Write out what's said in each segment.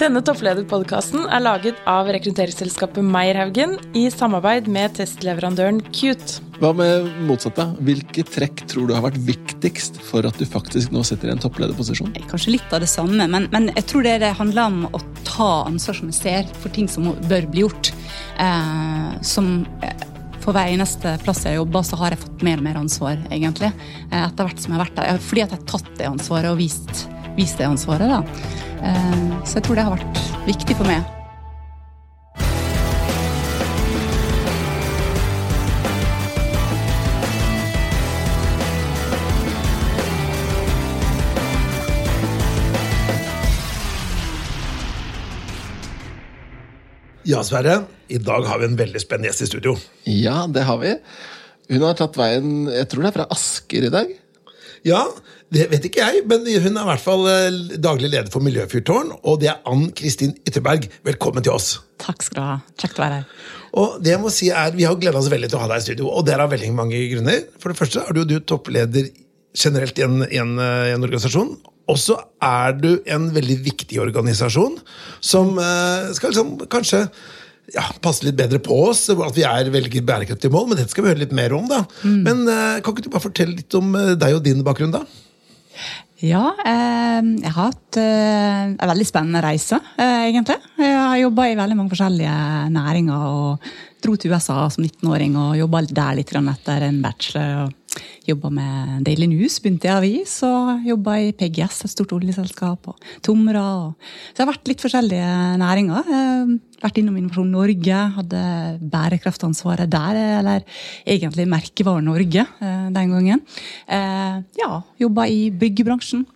Denne topplederpodkasten er laget av rekrutteringsselskapet Meierhaugen i samarbeid med testleverandøren Cute. Hva med motsatt? da? Hvilke trekk tror du har vært viktigst for at du faktisk nå sitter i en topplederposisjon? Kanskje litt av det samme, men, men jeg tror det, det, handler om å ta ansvar som jeg ser, for ting som bør bli gjort. Eh, som eh, for hver eneste plass jeg jobber, så har jeg fått mer og mer ansvar, egentlig. Eh, etter hvert som jeg har vært der. Fordi at jeg har tatt det ansvaret og vist, vist det ansvaret. da. Eh, så jeg tror det har vært viktig for meg. Ja, Sverre. I dag har vi en veldig spennende gjest i studio. Ja, det har vi. Hun har tatt veien Jeg tror det er fra Asker i dag. Ja, det vet ikke jeg, men hun er i hvert fall eh, daglig leder for Miljøfyrtårn. Og det er Ann Kristin Ytterberg. Velkommen til oss. Takk skal du ha. Kjekt å være her. Og det jeg må si er, Vi har gleda oss veldig til å ha deg i studio, og det er av veldig mange grunner. For det første er du, du toppleder generelt i en, i en, i en organisasjon. Og så er du en veldig viktig organisasjon som uh, skal liksom kanskje ja, passe litt bedre på oss, at vi er veldig bærekraftige mål. Men dette skal vi høre litt mer om. da. Mm. Men Kan ikke du bare fortelle litt om deg og din bakgrunn? da? Ja, eh, jeg har hatt eh, en veldig spennende reise, eh, egentlig. Jeg har jobba i veldig mange forskjellige næringer. og Dro til USA som 19-åring og jobba der litt etter en bachelor. og Jobba med Daily News, begynte i avis, og jobba i PGS, et stort oljeselskap, og Tomra. Og... Så jeg har vært litt forskjellige næringer. Vært innom Innovasjon Norge, hadde bærekraftansvaret der, eller egentlig merkevaren Norge eh, den gangen. Eh, ja, jobba i byggebransjen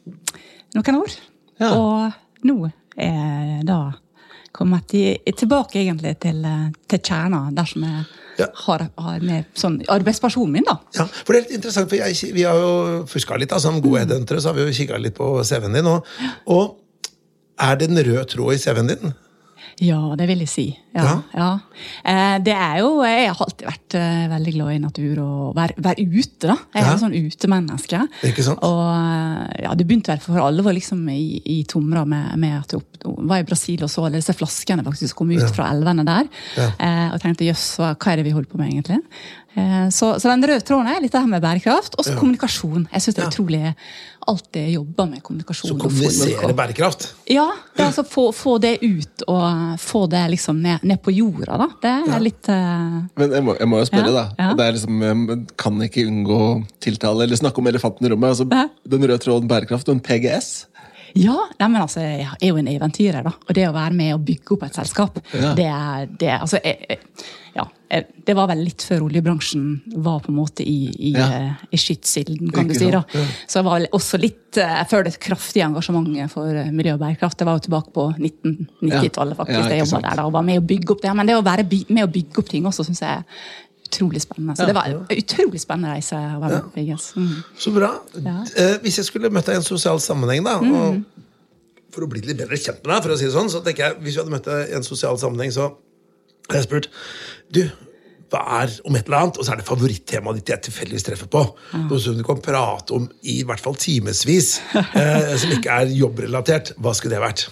noen år. Ja. Og nå er da kommet tilbake egentlig til, til kjerna, dersom jeg ja. har, har, med sånn arbeidspersonen min. da. Ja, for det er litt interessant, for jeg, Vi har jo fuska litt, da, som gode mm. headhuntere, så har vi jo kikka litt på CV-en din. Og, og er det en rød tråd i CV-en din? Ja, det vil jeg si. Ja, ja. ja. Eh, det er jo, Jeg har alltid vært eh, veldig glad i natur og være, være ute. da. Jeg er ja. sånn utemenneske. Ikke sant? Og ja, Det begynte vel for alle var liksom i, i Tomra med, med at jeg var i Brasil og så alle disse flaskene faktisk som kom ut fra elvene der. Eh, og tenkte jøss, hva er det vi holder på med egentlig? Eh, så, så, den røde tråden er litt det her med bærekraft. Og så kommunikasjon. Jeg synes det er utrolig alltid jobber med kommunikasjon. Så kommunisere bærekraft? Ja. det er altså få, få, det ut og få det liksom ned, ned på jorda. da. Det er ja. litt uh... Men jeg må, jeg må, jo spørre, ja. da. Det er liksom, Jeg kan ikke unngå tiltale eller snakke om elefanten i rommet. altså Den røde tråden bærekraft og en PGS. Ja, nei, men altså, jeg er jo en eventyrer, da. Og det å være med og bygge opp et selskap, ja. det det, altså, jeg, ja, det var vel litt før oljebransjen var på en måte i, i, ja. Eh, i skytsilden, kan du si. da. Ja. Så jeg var også litt uh, før det kraftige engasjementet for uh, miljø og bærekraft. Det var jo tilbake på 1990-tallet, faktisk. Ja, jeg jobba der da, og var med å bygge opp det. Men det å være med å bygge opp ting også, syns jeg utrolig spennende. Så det var en utrolig spennende reise. å være med ja. mm. Så bra. Ja. Eh, hvis jeg skulle møtt deg i en sosial sammenheng, da, mm. og for å bli litt bedre kjent med deg, for å si det sånn, så tenker jeg, hvis vi hadde møtt deg i en sosial sammenheng, så hadde jeg spurt Du, hva er om et eller annet? Og så er det favorittemaet ditt jeg tilfeldigvis treffer på. Mm. Noe som du kan prate om i hvert fall timevis, eh, som ikke er jobbrelatert. Hva skulle det vært?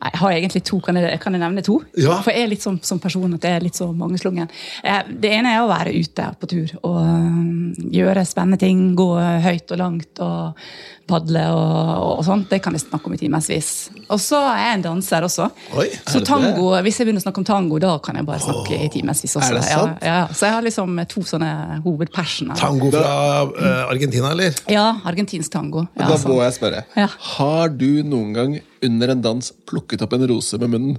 Jeg har egentlig to. Kan jeg, kan jeg nevne to? Ja. For jeg er litt sånn som person at jeg er litt så mangeslungen. Eh, det ene er å være ute på tur og um, gjøre spennende ting. Gå høyt og langt og padle og, og sånt. Det kan jeg snakke om i timevis. Og så er jeg en danser også. Oi, så tango, hvis jeg begynner å snakke om tango, da kan jeg bare snakke oh, i timevis også. Er det sant? Ja, ja. Så jeg har liksom to sånne hovedpersoner. Tango fra uh, Argentina, eller? Ja, argentinsk tango. Ja, da må jeg spørre. Har du noen gang under en dans plukket opp en rose med munnen?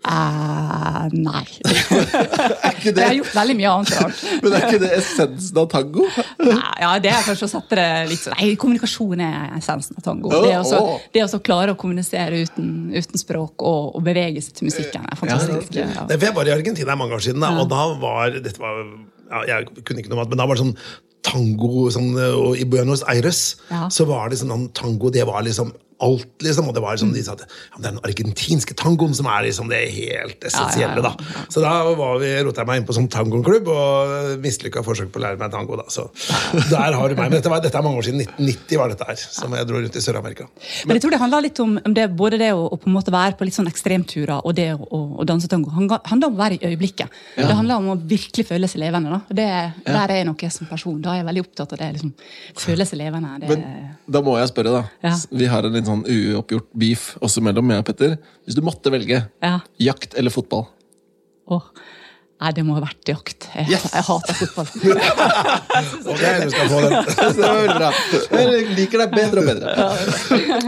Uh, nei. er ikke det? Jeg har gjort veldig mye annet rart. Men er ikke det essensen av tango? Nei, ja, det er kanskje å sette det litt sånn Nei, kommunikasjon er essensen av tango. Det å oh. klare å kommunisere uten, uten språk og, og, bevege seg til musikken er fantastisk. Ja, ja. Jeg var i Argentina mange år siden, da, og da var dette var, Jeg kunne ikke noe mat, men da var det sånn tango sånn, og I Buenos Aires så var det sånn tango det var liksom alt, liksom. Og det var liksom, de sa at ja, det er den argentinske tangoen som er liksom det helt essensielle. da. Så da var vi, rota jeg meg inn på sånn tangoklubb og mislykka forsøk på å lære meg tango. da. Så der har du meg. Men dette, var, dette er mange år siden. 1990 var dette her, som jeg dro rundt i Sør-Amerika. Men jeg tror det handler litt om, om det, både det å, å, på en måte være på litt sånn ekstremturer og det å, å danse tango. Det handler om å være i øyeblikket. Ja. Det handler om å virkelig føle seg levende. da. Det, ja. Der er jeg noe som person. Da er jeg veldig opptatt av det. liksom, Føle seg levende. Det, Men da må jeg spørre, da. Ja. Vi har en litt sånn uoppgjort beef også mellom meg og Petter. Hvis du måtte velge jakt eller fotball? Oh. Nei, det må ha vært jakt. Jeg, yes. jeg hater fotball. ok, du skal få den. Så bra. Jeg liker deg bedre og bedre.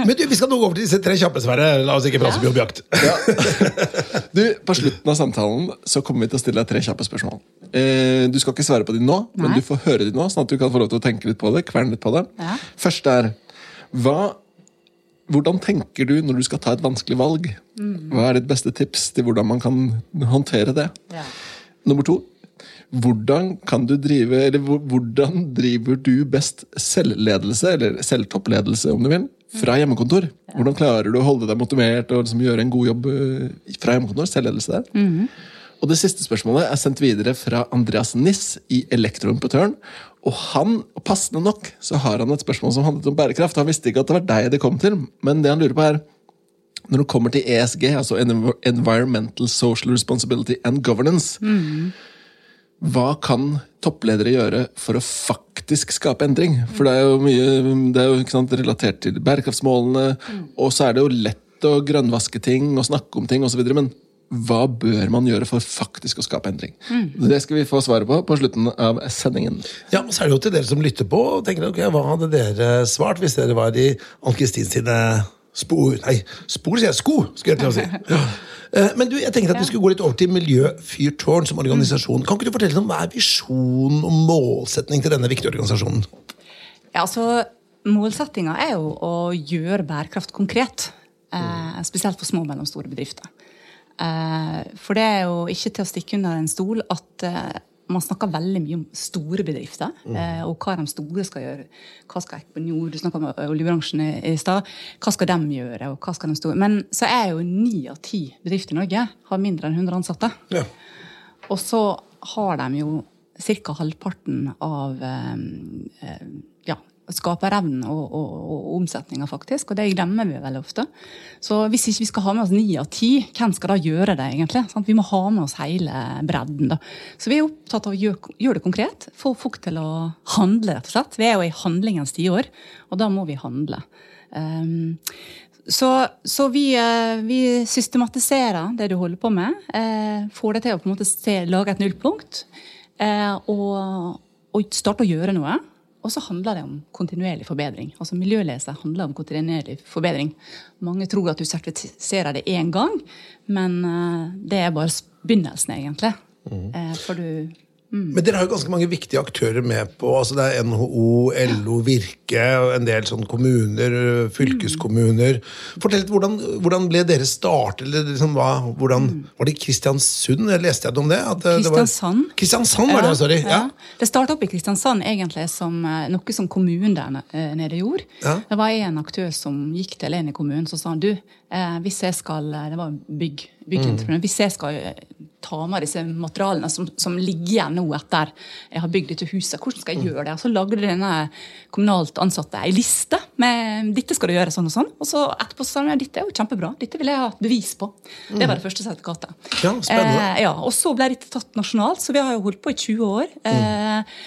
Men du, Vi skal nå gå over til disse tre kjappe, Sverre. La oss ikke prate så mye om jakt. Ja. Du, På slutten av samtalen så kommer vi til å stille deg tre kjappe spørsmål. Eh, du skal ikke svare på dem nå, Nei. men du får høre dem nå, sånn at du kan få lov til å tenke litt på det. kverne litt på det. Ja. Første er hva hvordan tenker du når du skal ta et vanskelig valg? Mm. Hva er ditt beste tips til hvordan man kan håndtere det? Ja. Nummer to. Hvordan kan du drive, eller hvordan driver du best selvledelse, eller selvtoppledelse, om du vil, fra hjemmekontor? Hvordan klarer du å holde deg motivert og liksom gjøre en god jobb eh, fra hjemmekontor? Selvledelse der. Mm. Og Det siste spørsmålet er sendt videre fra Andreas Niss i Elektroimportøren. Og han, passende nok, så har han et spørsmål som handlet om bærekraft. Han visste ikke at det var deg det kom til, men det han lurer på er når det kommer til ESG, altså Environmental Social Responsibility and Governance mm. Hva kan toppledere gjøre for å faktisk skape endring? For det er jo mye det er jo, sant, relatert til bærekraftsmålene, mm. og så er det jo lett å grønnvaske ting og snakke om ting osv. Men hva bør man gjøre for faktisk å skape endring? Mm. Det skal vi få svaret på på slutten av sendingen. Ja, og så er det jo til dere som lytter på og tenker okay, hva hadde dere svart hvis dere var i Ann-Kristin sine spor Nei, spor sier jeg, sko! skulle jeg til å si. Ja. Eh, men du, jeg tenkte at vi skulle gå litt over til Miljøfyrtårn som organisasjon. Kan ikke du fortelle om Hva er visjonen og målsetning til denne viktige organisasjonen? Ja, altså, Målsettinga er jo å gjøre bærekraft konkret. Eh, spesielt for små og mellomstore bedrifter. Eh, for det er jo ikke til å stikke under en stol at eh, man snakker veldig mye om store bedrifter. Mm. Eh, og hva de store skal gjøre. Hva skal Equinor, Du snakka om oljebransjen i stad. Hva skal de gjøre? og hva skal de store? Men så er jo ni av ti bedrifter i Norge har mindre enn 100 ansatte. Ja. Og så har de jo ca. halvparten av ja, skaperevnen og, og, og omsetninga, faktisk. Og det glemmer vi veldig ofte. Så hvis ikke vi skal ha med oss ni av ti, hvem skal da gjøre det, egentlig? Sant? Vi må ha med oss hele bredden. da. Så vi er opptatt av å gjøre, gjøre det konkret. Få folk til å handle, rett og slett. Vi er jo i handlingens tiår, og da må vi handle. Um, så, så vi, uh, vi, systematiserer det du holder på med. Eh, får det til å på en se, lage et nullpunkt. Eh, og, og starte å gjøre noe. Og så handler det om kontinuerlig forbedring. Altså Miljølese handler om kontinuerlig forbedring. Mange tror at du sertifiserer det én gang, men uh, det er bare begynnelsen, egentlig. Mm. Uh, for du Mm. Men dere har jo ganske mange viktige aktører med på. altså Det er NHO, LO, Virke, en del sånn kommuner, fylkeskommuner. Fortell litt, hvordan, hvordan ble dere startet? Liksom, hva, hvordan, mm. Var det Kristiansund? Jeg leste jeg om det? Kristiansand. Det var, Kristiansand var det, sorry. Ja, ja. Det starta opp i Kristiansand egentlig som eh, noe som kommunen der eh, nede gjorde. Ja. Det var en aktør som gikk til en i kommunen som sa du, eh, hvis jeg skal Det var bygg, byggentreprenør. Mm. Hvis jeg skal ta med disse materialene som, som, ligger igjen nå etter jeg har bygd dette huset. Hvordan skal jeg gjøre det? Og så lagde denne kommunalt ansatte ei liste med dette skal du gjøre sånn og sånn. Og så etterpå sa de ja, dette er jo kjempebra, dette vil jeg ha bevis på. Det var det første sertifikatet. Ja, spennende. Eh, ja, og så ble dette tatt nasjonalt, så vi har jo holdt på i 20 år. Eh,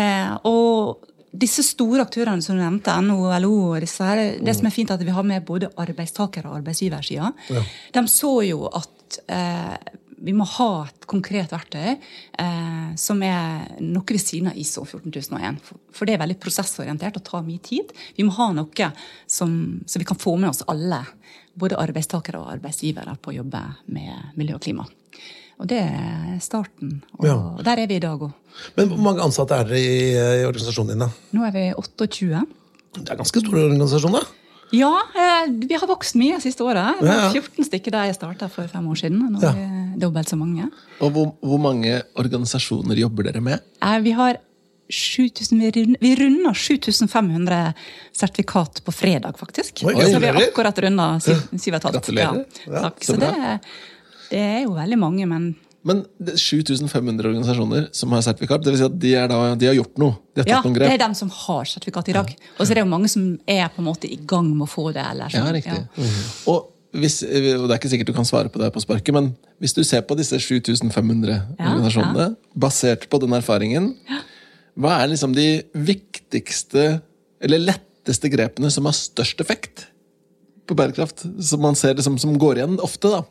eh, og disse store aktørene som du nevnte, NHO, LO disse her, Det som er fint, er at vi har med både arbeidstaker- og arbeidsgiversida. Ja. De så jo at eh, vi må ha et konkret verktøy eh, som er noe ved siden av ISO 14001. For, det er veldig prosessorientert og tar mye tid. Vi må ha noe som, så vi kan få med oss alle, både arbeidstakere og arbeidsgivere, på å jobbe med miljø og klima. Og det er starten. Og ja. der er vi i dag òg. Men hvor mange ansatte er dere i, i organisasjonen din? da? Nå er vi 28. Det er ganske stor organisasjon, da? Ja, eh, vi har vokst mye siste året. Det var 14 stykker da jeg starta for fem år siden. Nå er vi dobbelt så mange. Og hvor, hvor, mange organisasjoner jobber dere med? Vi har 7000, vi runder 7500 sertifikat på fredag, faktisk. Oi, så vi har akkurat runda syv syv og et halvt. Gratulerer. Ja, takk. så det, det er jo veldig mange, men Men er 7500 organisasjoner som har sertifikat, det vil si at de, er da, de har gjort noe. De har ja, noen grep? det er dem som har sertifikat i dag. Og så er det jo mange som er på en måte i gang med å få det. Eller Ja, sånn. riktig. Og, hvis, og det er ikke sikkert du kan svare på det på sparket, men hvis du ser på disse 7500 Ja, organisasjonene, basert på den erfaringen, hva er liksom de viktigste, eller letteste grepene som har størst effekt på bærekraft? Som man ser liksom, som går igjen ofte, da.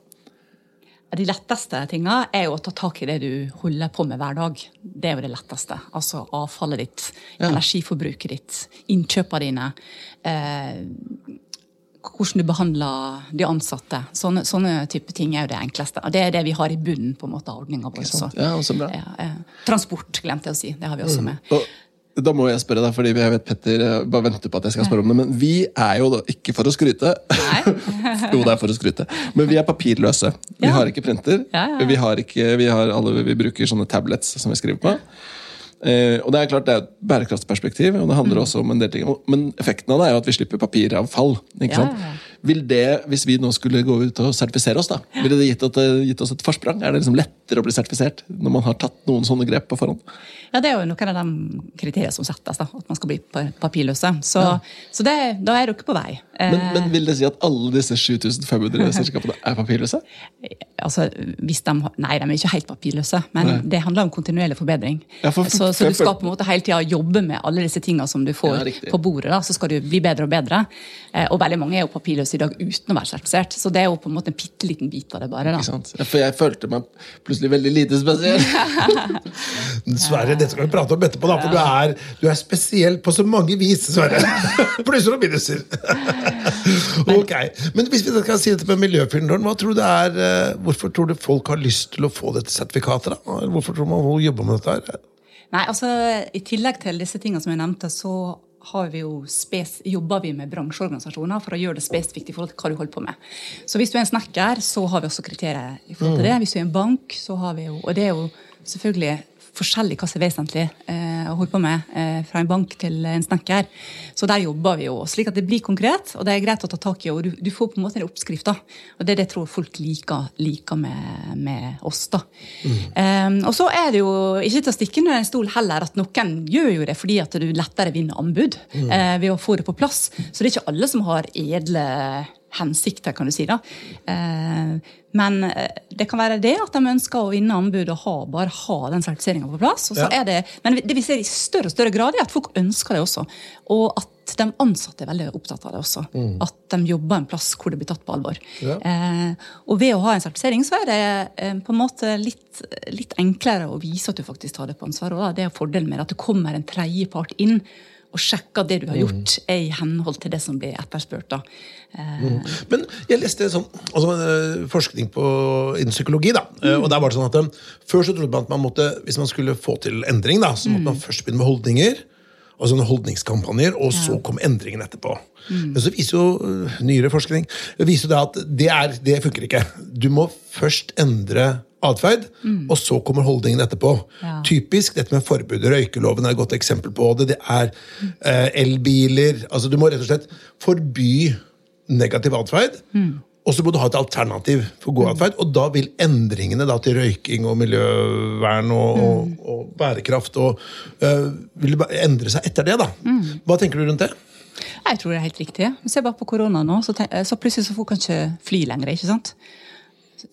De letteste tinga er jo å ta tak i det du holder på med hver dag. Det er jo det letteste. Altså avfallet ditt, Ja. energiforbruket ditt, innkjøpene dine. Eh, hvordan du behandler de ansatte. Sånne, sånne type ting er jo det enkleste. Og det er det vi har i bunnen på en måte av ordninga vår. også. Ja, bra. Eh, transport glemte jeg å si. Det har vi også med. Og da må jeg spørre deg, fordi jeg vet Petter eh, bare venter på at jeg skal spørre om det, men vi er jo da ikke for å skryte. Nei. jo, det er for å skryte. Men vi er papirløse. Vi Ja. har ikke printer. Ja, ja. Vi, har ikke, vi, har alle, vi bruker sånne tablets som vi skriver på. Eh, og Det er klart det er et bærekraftsperspektiv, og det handler også om en del ting. Men effekten av det er jo at vi slipper papiravfall. ikke sant? Ja, ja. Vil det, Hvis vi nå skulle gå ut og sertifisere oss, da, ville det gitt, at, gitt oss et forsprang? Er det liksom lettere å bli sertifisert når man har tatt noen sånne grep på forhånd? Ja, Det er jo noen av de kriteriene som settes, da, at man skal bli papirløse. Så, så det, da er dere på vei. Eh, Men, men vil det si at alle disse 7500 selskapene er papirløse? Altså, hvis de, nei, de er ikke helt papirløse, men Nei. det handler om kontinuerlig forbedring. Ja, for- så, for så du skal på en måte hele tida jobbe med alle disse tingene som du får Ja, på bordet. da, Så skal du bli bedre og bedre. Eh, og veldig mange er jo papirløse i dag uten å være sertifisert. Så det er jo på en måte en bitte liten bit av det bare. da. Ikke sant? Ja, For jeg følte meg plutselig veldig lite spesiell. Sverre, dette skal vi prate om etterpå, da, for du, er, du er spesiell på så mange vis, Sverre. Plusser og minuser. ok, Men hvis vi skal si dette med miljøfyren, hva tror du det er, eh, hvorfor tror du folk har lyst til å få dette sertifikatet? da? Hvorfor tror man må jobber med dette? her? Nei, altså I tillegg til disse tingene som jeg nevnte, så har vi jo spes, jobber vi med bransjeorganisasjoner for å gjøre det spesifikt i forhold til hva du holder på med. Så hvis du er en snekker, så har vi også kriterier i forhold til det. Hvis du er en bank, så har vi jo Og det er jo selvfølgelig forskjellig hva som er vesentlig eh, å holde på med eh, fra en bank til en snekker. Så der jobber vi jo slik at det blir konkret, og det er greit å ta tak i. Og du, du får på en måte en oppskrift, da. Og det er det jeg tror folk liker, liker med, med oss, da. Eh, og så er det jo ikke til å stikke under en stol heller at noen gjør jo det fordi at du lettere vinner anbud eh, ved å få det på plass. Så det er ikke alle som har edle hensikter, kan du si. da. Eh, men eh, det kan være det at de ønsker å vinne anbud og ha, bare ha den sertifiseringa på plass. Det, men det vi ser i større og større grad, er at folk ønsker det også. Og at de ansatte er veldig opptatt av det også. At de jobber en plass hvor det blir tatt på alvor. Ja. Eh, og ved å ha en sertifisering så er det eh, på en måte litt, litt enklere å vise at du faktisk tar det på ansvar. Og da. det er fordelen med at det kommer en tredjepart inn og sjekke at det du har gjort, er i henhold til det som blir etterspurt. da. Eh, Men jeg leste sånn, altså, eh, forskning på, innen psykologi. da, Mm. og der var det sånn at eh, Før så trodde man at man måtte, hvis man skulle få til endring, da, så måtte man først begynne med holdninger. Og sånne holdningskampanjer, og så kom endringen etterpå. Men så viser jo eh, nyere forskning viser det at det, er, det funker ikke. Du må først endre atferd, og så kommer holdningen etterpå. Ja. Typisk dette med forbud. Røykeloven er et godt eksempel på det. Det er eh, elbiler. altså Du må rett og slett forby negativ atferd. Og så må du ha et alternativ for god atferd, og da vil endringene da til røyking og miljøvern og, og, og bærekraft og, øh, vil endre seg etter det. da. Hva tenker du rundt det? Jeg tror det er helt riktig. Se bare på korona nå, så, tenk, så plutselig så får kan ikke fly lenger. ikke sant?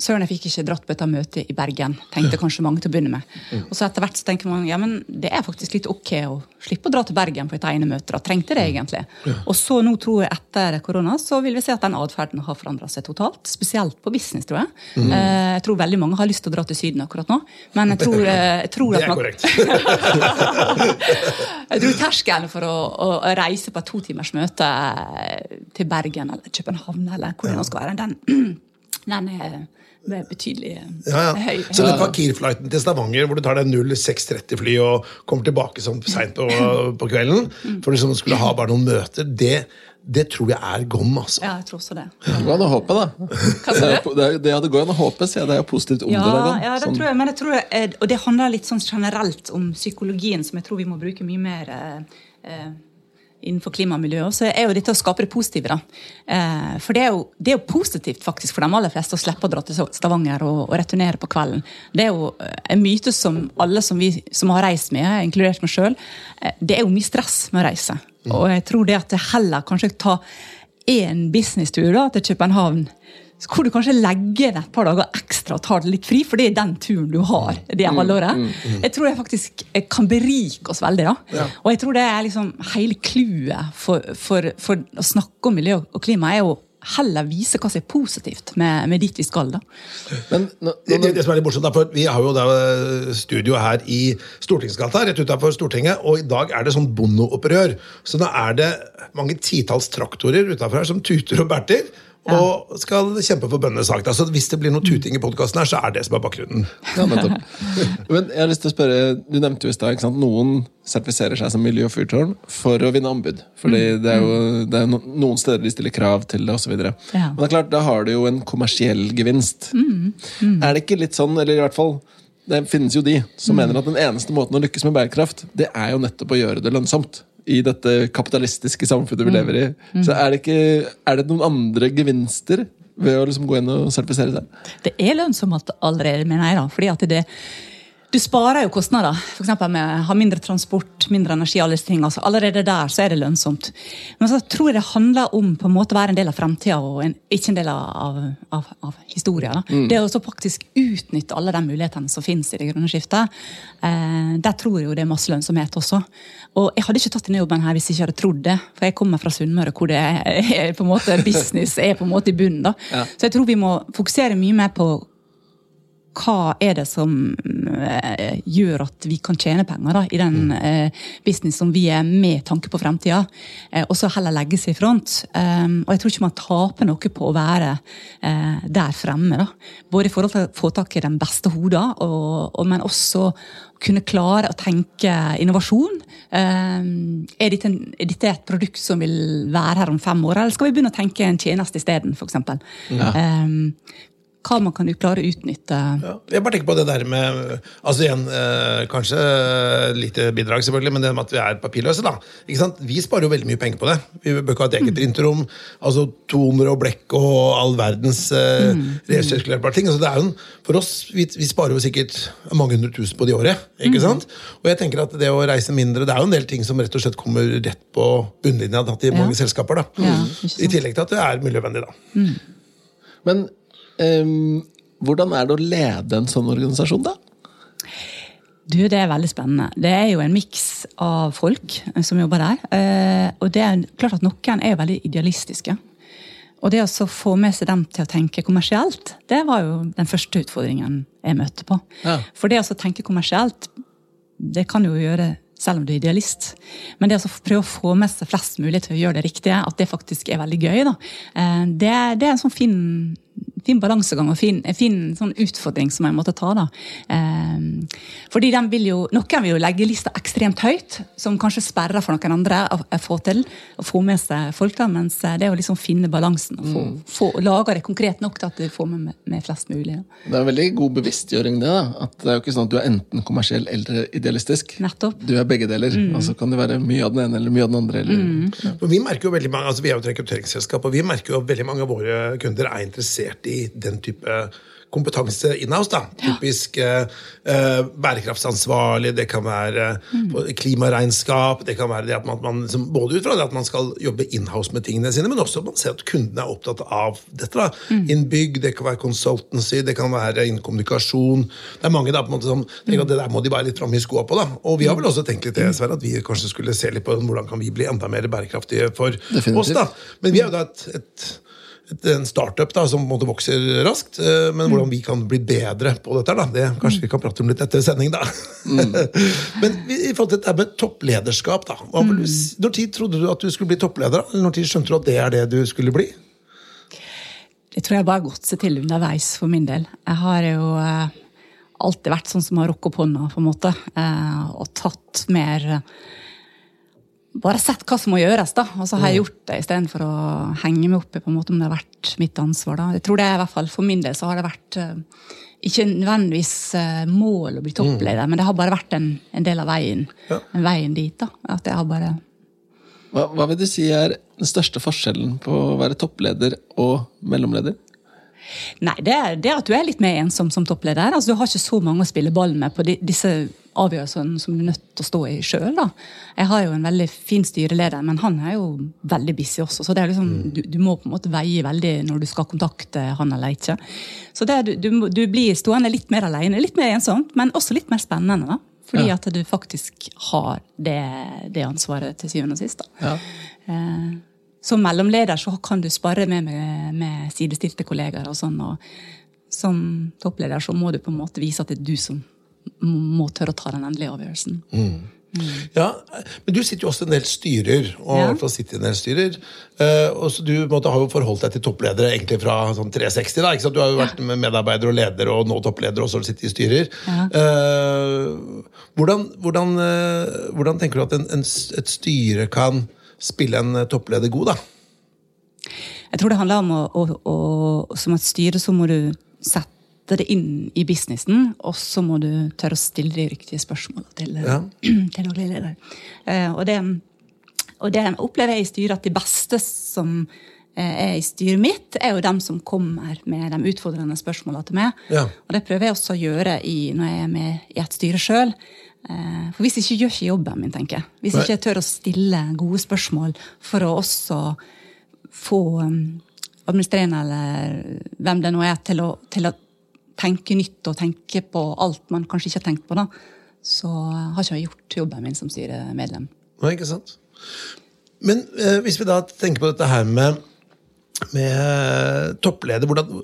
Søren, jeg fikk ikke dratt på dette møtet i Bergen, tenkte kanskje mange til å begynne med. Og så etter hvert så tenker man ja, men det er faktisk litt ok å slippe å dra til Bergen på et ene møte. da, Trengte det egentlig. Og så nå tror jeg etter korona så vil vi se at den atferden har forandra seg totalt. Spesielt på business, tror jeg. Mm. Jeg tror veldig mange har lyst til å dra til Syden akkurat nå. Men jeg tror, eh, jeg tror Det er korrekt. jeg tror terskelen for å, å, å reise på et to timers møte til Bergen eller København eller hvor det nå skal være, den, Den er, det er betydelig Ja, ja. høy. Så den var Kiel-flighten til Stavanger, hvor du tar deg 0630-fly og kommer tilbake sånn seint på, på kvelden for liksom skulle ha bare noen møter, det, det tror jeg er gom, altså. Ja, jeg tror også det. Det går an å håpe, da. Hva sa Det, du? det, det, det går an å håpe, sier jeg. Det er jo positivt om Ja, det. da. ja, det Sånn- tror jeg, men jeg tror, eh, og det handler litt sånn generelt om psykologien, som jeg tror vi må bruke mye mer eh, eh, innenfor klima og miljø. Så er jo dette å skape det positive. da. Eh, for det er, jo, det er jo positivt faktisk for de aller fleste å slippe å dra til Stavanger og, og returnere på kvelden. Det er jo eh, en myte som alle som, vi, som har reist med, inkludert meg sjøl, eh, det er jo mye stress med å reise. Og jeg tror det at det heller kanskje ta én businesstur da, til København hvor du kanskje legger inn et par dager ekstra og tar det litt fri, for det er den turen du har. det halvåret. Jeg tror det faktisk kan berike oss veldig. da. Og jeg tror det er liksom hele clouet for, for, for å snakke om miljø og klima, er å heller vise hva som er positivt med, med dit vi skal. da. Men nå, Det, nå, det, det som er litt morsomt, for Vi har jo da eh, studio her i Stortingsgata, rett utenfor Stortinget, og i dag er det sånn bondeopprør. Så da er det mange titalls traktorer utenfor her som tuter og berter. Og skal kjempe for bøndenes sak. Altså, hvis det blir noe tuting i podkasten her, så er det som er bakgrunnen. Ja. Men jeg har lyst til å spørre, Du nevnte jo i stad at noen sertifiserer seg som miljø- og fyrtårn for å vinne anbud. Fordi det er jo det er noen steder de stiller krav til det, osv. Ja. Men det er klart, da har du jo en kommersiell gevinst. Er det ikke litt sånn, eller i hvert fall det finnes jo de som mener at den eneste måten å lykkes med bærekraft, det er jo nettopp å gjøre det lønnsomt. I dette kapitalistiske samfunnet vi lever i. Så er det, ikke, er det noen andre gevinster ved å liksom gå inn og sertifisere seg? Det er lønnsomt allerede, mener jeg. da, fordi at det du sparer jo kostnader, f.eks. med å ha mindre transport, mindre energi. alle disse tingene, altså Allerede der så er det lønnsomt. Men så tror jeg det handler om på en måte å være en del av fremtida og en, ikke en del av, av, av historien. Mm. Det å så faktisk utnytte alle de mulighetene som finnes i det grønne skiftet. Eh, der tror jeg jo det er masse lønnsomhet også. Og jeg hadde ikke tatt denne jobben her hvis jeg ikke hadde trodd det. For jeg kommer fra Sunnmøre, hvor det er, er på en måte business er på en måte i bunnen. da. Ja. Så jeg tror vi må fokusere mye mer på hva er det som eh, gjør at vi kan tjene penger da, i den eh, business som vi er med tanke på fremtida, eh, og så heller legge seg i front. Um, og jeg tror ikke man taper noe på å være eh, der fremme. Da. Både i forhold til å få tak i den beste hoda, og, og, men også kunne klare å tenke innovasjon. Um, er, dette en, er dette et produkt som vil være her om fem år, eller skal vi begynne å tenke en tjeneste isteden, f.eks.? Um, hva man kan klare å utnytte. Ja, jeg bare tenker på det der med altså igjen, eh, Kanskje lite bidrag, selvfølgelig, men det med at vi er papirløse. da. Ikke sant? Vi sparer jo veldig mye penger på det. Vi bør ikke ha et eget printerrom. altså Toner og blekk og all verdens eh, resirkulerbare ting. altså det er jo en, For oss, vi, vi sparer jo sikkert mange hundre tusen på det i året. ikke sant? Og jeg tenker at det å reise mindre, det er jo en del ting som rett og slett kommer rett på bunnlinja til mange Ja. mange selskaper. da. Ja. I tillegg til at det er miljøvennlig. da. Men ehm, hvordan er det å lede en sånn organisasjon, da? Du, Det er veldig spennende. Det er jo en miks av folk som jobber der. eh, Og det er klart at noen er jo veldig idealistiske. Og det å få med seg dem til å tenke kommersielt, det var jo den første utfordringen jeg møtte på. Ja. For det å tenke kommersielt, det kan du jo gjøre selv om du er idealist. Men det å prøve å få med seg flest mulig til å gjøre det riktige, at det faktisk er veldig gøy, da, eh, det, det er en sånn fin, fin balansegang og fin, en fin sånn utfordring som jeg måtte ta. da. Um, fordi den vil jo, Noen vil jo legge lista ekstremt høyt, som kanskje sperrer for noen andre å, å få til. Å få med seg folk, da, mens eh, det er å liksom finne balansen. og få, få, Lage det konkret nok til at du får med, med flest mulig. Da. Det er en veldig god bevisstgjøring, det. da. At det er jo ikke sånn at du er enten kommersiell eller idealistisk. Nettopp. Du er begge deler. Og så kan det være mye av den ene eller mye av den andre. Eller, Men vi merker jo veldig mange, altså vi er jo et rekrutteringsselskap, og vi merker jo at veldig mange av våre kunder er interessert i den type kompetanse inhouse. da. Typisk eh, eh, bærekraftsansvarlig, det kan være eh, klimaregnskap, det kan være det at man, man liksom, både ut fra det at man skal jobbe inhouse med tingene sine, men også at man ser at kundene er opptatt av dette. da. Mm. Innbygg, det kan være consultancy, det kan være innen kommunikasjon. Det er mange da, på en måte som tenker at det der må de være litt framme i skoa på. da. Og vi har vel også tenkt litt det, Sverre, at vi kanskje skulle se litt på hvordan kan vi bli enda mer bærekraftige for Definitivt. oss. da. Men vi er jo da et et, en startup da, som måtte vokser raskt, eh, men hvordan vi kan bli bedre på dette, da, det kanskje vi kan prate om litt etter sending. da. men i forhold til dette med topplederskap, da, vil når tid trodde du at du skulle bli toppleder? Eller når tid skjønte du at det er det du skulle bli? Det tror jeg bare har gått seg til underveis for min del. Jeg har jo eh, alltid vært sånn som har rukket opp hånda, på en måte. Eh, og tatt mer Bare sett hva som må gjøres, da. Og så har jeg gjort det istedenfor å henge meg opp i på en måte om det har vært mitt ansvar. da. Jeg tror det er i hvert fall For min del så har det vært eh, ikke nødvendigvis eh, mål å bli toppleder, men det har bare vært en, en del av veien, Ja. veien dit. da. At jeg har bare Hva, hva vil du si er den største forskjellen på å være toppleder og mellomleder? Nei, det det at du er litt mer ensom som toppleder. Altså, du har ikke så mange å spille ball med på de, disse avgjørelsene som du er nødt til å stå i sjøl. Jeg har jo en veldig fin styreleder, men han er jo veldig busy også. Så det liksom, du, du må på en måte veie veldig når du skal kontakte han eller ikke. Så det, du, du, du blir stående litt mer alene, litt mer ensomt, men også litt mer spennende. da. Fordi Ja. at du faktisk har det, det ansvaret til syvende og sist. da. Ja. Eh, som mellomleder så kan du spare med, med, med sidestilte kollegaer. og sånn, og Som toppleder så må du på en måte vise at det er du som må tørre å ta den endelige avgjørelsen. Ja, Men du sitter jo også en del styrer, og Ja. hvert fall sitter en del styrer. Eh, og så Du måtte, har jo forholdt deg til toppledere egentlig fra sånn 360. da, ikke sant? Du har jo vært ja. medarbeider og leder, og nå toppleder, og så sitter i styrer. Ja. Eh, hvordan, hvordan, eh, hvordan tenker du at en, en, et styre kan spille en eh, toppleder god, da? Jeg tror det handler om å, å, å som et styre så må du sette det inn i businessen, og så må du tørre å stille de riktige spørsmålene til, Ja. til daglig leder. Eh, og, det, og det opplever jeg i styret, at de beste som eh, er i styret mitt, er jo dem som kommer med de utfordrende spørsmålene til meg. Ja. Og det prøver jeg også å gjøre i, når jeg er med i et styre sjøl. For hvis ikke gjør ikke jobben min, tenker jeg. Hvis jeg ikke jeg tør å stille gode spørsmål for å også få um, administrerende eller hvem det nå er, til å, til å tenke nytt og tenke på alt man kanskje ikke har tenkt på, da, så har ikke jeg gjort jobben min som styremedlem. Nei, ikke sant? Men eh, hvis vi da tenker på dette her med, med toppleder, hvordan